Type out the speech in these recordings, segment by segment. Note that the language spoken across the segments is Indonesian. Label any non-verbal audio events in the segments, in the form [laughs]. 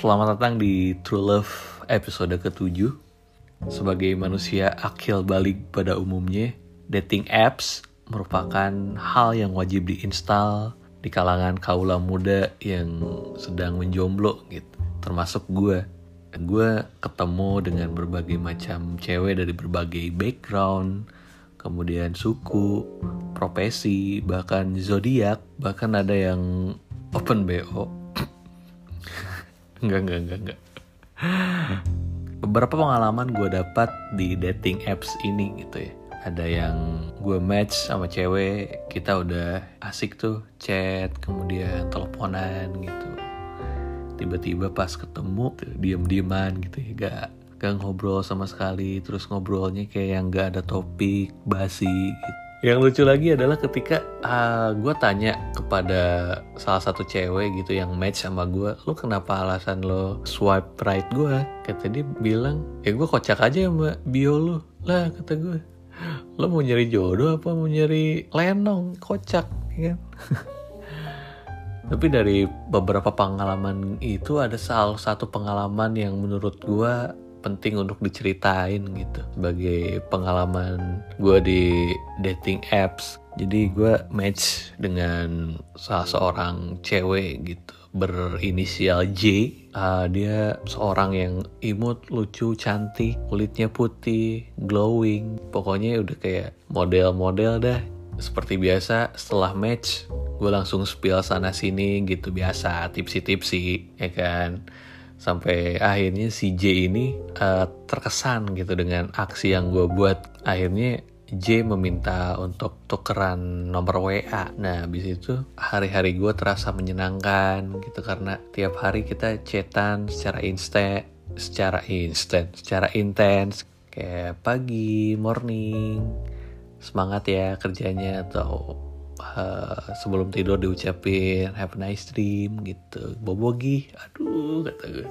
Selamat datang di True Love episode ke-7 Sebagai manusia akil balik pada umumnya Dating apps merupakan hal yang wajib diinstal di kalangan kaula muda yang sedang menjomblo gitu. Termasuk gue Gue ketemu dengan berbagai macam cewek dari berbagai background Kemudian suku, profesi, bahkan zodiak Bahkan ada yang open BO Enggak, enggak, enggak, enggak. Beberapa pengalaman gue dapat di dating apps ini gitu ya. Ada yang gue match sama cewek, kita udah asik tuh chat, kemudian teleponan gitu. Tiba-tiba pas ketemu, diem-dieman gitu ya, gak, gak ngobrol sama sekali. Terus ngobrolnya kayak yang gak ada topik, basi gitu yang lucu lagi adalah ketika uh, gue tanya kepada salah satu cewek gitu yang match sama gue, lu kenapa alasan lo swipe right gue? Kata dia bilang, ya gue kocak aja sama bio lu. Lah kata gue, lo mau nyari jodoh apa mau nyari lenong? Kocak, ya kan? [laughs] Tapi dari beberapa pengalaman itu ada salah satu pengalaman yang menurut gue penting untuk diceritain gitu sebagai pengalaman gue di dating apps. Jadi gue match dengan salah seorang cewek gitu berinisial J. Uh, dia seorang yang imut lucu cantik kulitnya putih glowing. Pokoknya udah kayak model-model dah. Seperti biasa setelah match gue langsung spill sana sini gitu biasa tipsi-tipsi ya kan sampai akhirnya si J ini uh, terkesan gitu dengan aksi yang gue buat. Akhirnya J meminta untuk tukeran nomor WA. Nah, habis itu hari-hari gue terasa menyenangkan gitu karena tiap hari kita chatan secara instan, secara instan, secara intens. Kayak pagi, morning, semangat ya kerjanya atau uh, sebelum tidur diucapin have a nice dream gitu. Bobogi, aduh kata gue.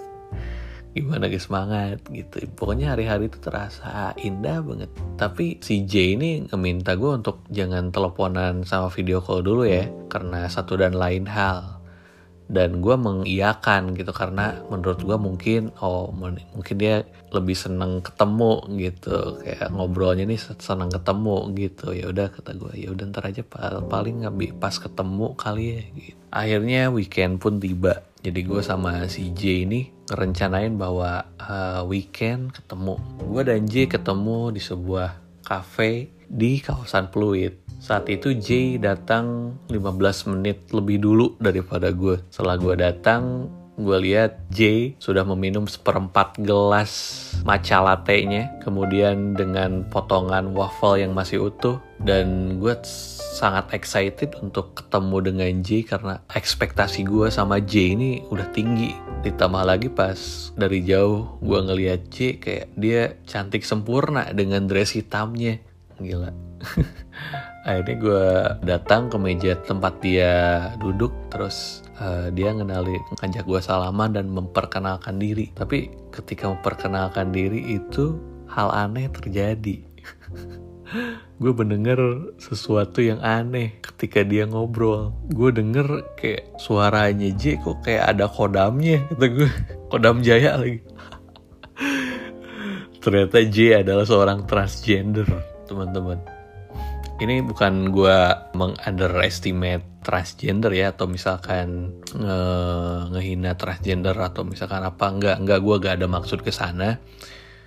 Gimana guys semangat gitu. Pokoknya hari-hari itu terasa indah banget. Tapi si J ini ngeminta gue untuk jangan teleponan sama video call dulu ya karena satu dan lain hal dan gue mengiyakan gitu karena menurut gue mungkin oh mungkin dia lebih seneng ketemu gitu. Kayak ngobrolnya nih seneng ketemu gitu. Ya udah kata gue ya udah ntar aja paling nggak pas ketemu kali ya gitu. akhirnya weekend pun tiba. Jadi gue sama si J ini ngerencanain bahwa uh, weekend ketemu. Gue dan J ketemu di sebuah cafe di kawasan Pluit saat itu Jay datang 15 menit lebih dulu daripada gue. Setelah gue datang, gue lihat Jay sudah meminum seperempat gelas matcha latte-nya, kemudian dengan potongan waffle yang masih utuh, dan gue sangat excited untuk ketemu dengan Jay karena ekspektasi gue sama Jay ini udah tinggi. Ditambah lagi pas dari jauh gue ngeliat Jay kayak dia cantik sempurna dengan dress hitamnya. Gila. [laughs] akhirnya gue datang ke meja tempat dia duduk terus uh, dia ngenali ngajak gue salaman dan memperkenalkan diri. Tapi ketika memperkenalkan diri itu hal aneh terjadi. [laughs] Gue mendengar sesuatu yang aneh ketika dia ngobrol. Gue denger kayak suaranya J kok kayak ada kodamnya kata gue [laughs] kodam jaya lagi. Ternyata J adalah seorang transgender teman-teman. Ini bukan gue meng-underestimate transgender ya atau misalkan nge ngehina transgender atau misalkan apa. Enggak enggak gue gak ada maksud ke sana.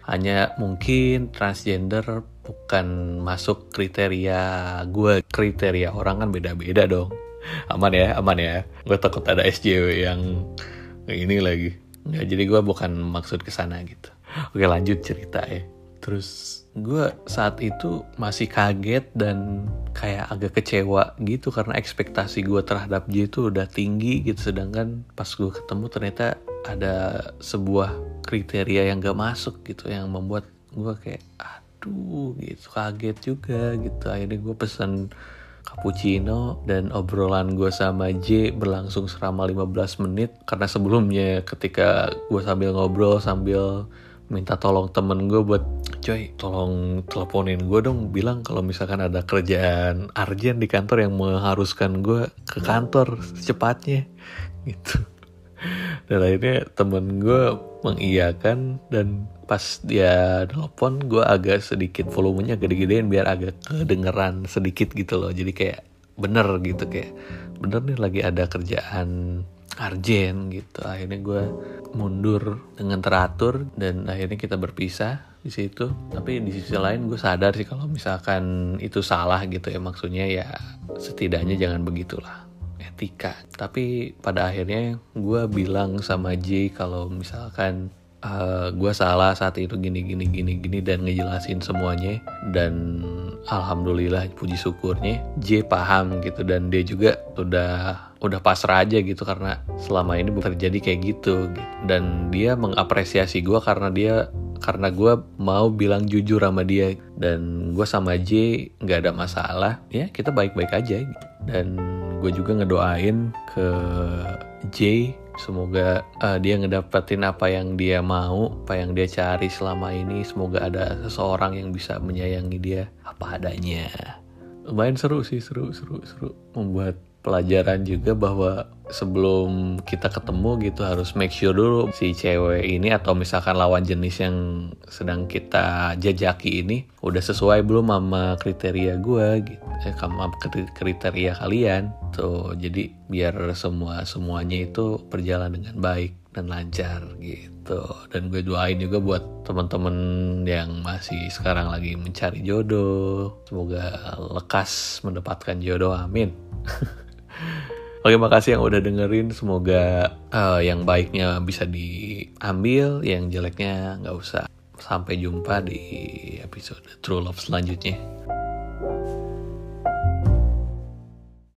Hanya mungkin transgender bukan masuk kriteria gue kriteria orang kan beda-beda dong. Aman ya aman ya. Gue takut ada SJW yang ini lagi. Nggak jadi gue bukan maksud ke sana gitu. Oke lanjut cerita ya terus gue saat itu masih kaget dan kayak agak kecewa gitu karena ekspektasi gue terhadap dia itu udah tinggi gitu. Sedangkan pas gue ketemu ternyata ada sebuah kriteria yang gak masuk gitu yang membuat gue kayak aduh gitu. Kaget juga gitu. Akhirnya gue pesen cappuccino dan obrolan gue sama J berlangsung selama 15 menit. Karena sebelumnya ketika gue sambil ngobrol sambil minta tolong temen gue buat coy. tolong teleponin gue dong. Bilang kalau misalkan ada kerjaan arjen di kantor yang mengharuskan gue ke kantor secepatnya. [laughs] Gitu. Dan akhirnya temen gue mengiyakan dan pas dia telepon gue agak sedikit volumenya gede-gedein biar agak kedengeran sedikit gitu loh. Jadi kayak bener gitu kayak bener nih lagi ada kerjaan arjen gitu. Akhirnya gue mundur dengan teratur dan akhirnya kita berpisah di situ. Tapi di sisi lain gue sadar sih kalau misalkan itu salah gitu ya. Maksudnya ya setidaknya jangan begitulah. Etika. Tapi pada akhirnya gue bilang sama J kalau misalkan uh, gue salah saat itu gini gini gini gini dan ngejelasin semuanya dan alhamdulillah puji syukurnya J paham gitu. Dan dia juga udah udah pasrah aja gitu karena selama ini terjadi kayak gitu, gitu. dan dia mengapresiasi gue karena dia karena gue mau bilang jujur sama dia. Dan gue sama J nggak ada masalah. Ya kita baik-baik aja. Dan gue juga ngedoain ke J. Semoga uh, dia ngedapetin apa yang dia mau apa yang dia cari selama ini. Semoga ada seseorang yang bisa menyayangi dia. Apa adanya. Lumayan seru sih seru seru seru. Membuat pelajaran juga bahwa sebelum kita ketemu gitu harus make sure dulu si cewek ini atau misalkan lawan jenis yang sedang kita jajaki ini udah sesuai belum sama kriteria gue gitu. Eh, sama kriteria kalian. Tuh jadi biar semua semuanya itu berjalan dengan baik dan lancar gitu. Dan gue doain juga buat teman-teman yang masih sekarang lagi mencari jodoh. Semoga lekas mendapatkan jodoh amin [laughs] Oke makasih yang udah dengerin. Semoga uh, yang baiknya bisa diambil Yang jeleknya nggak usah. Sampai jumpa di episode True Love selanjutnya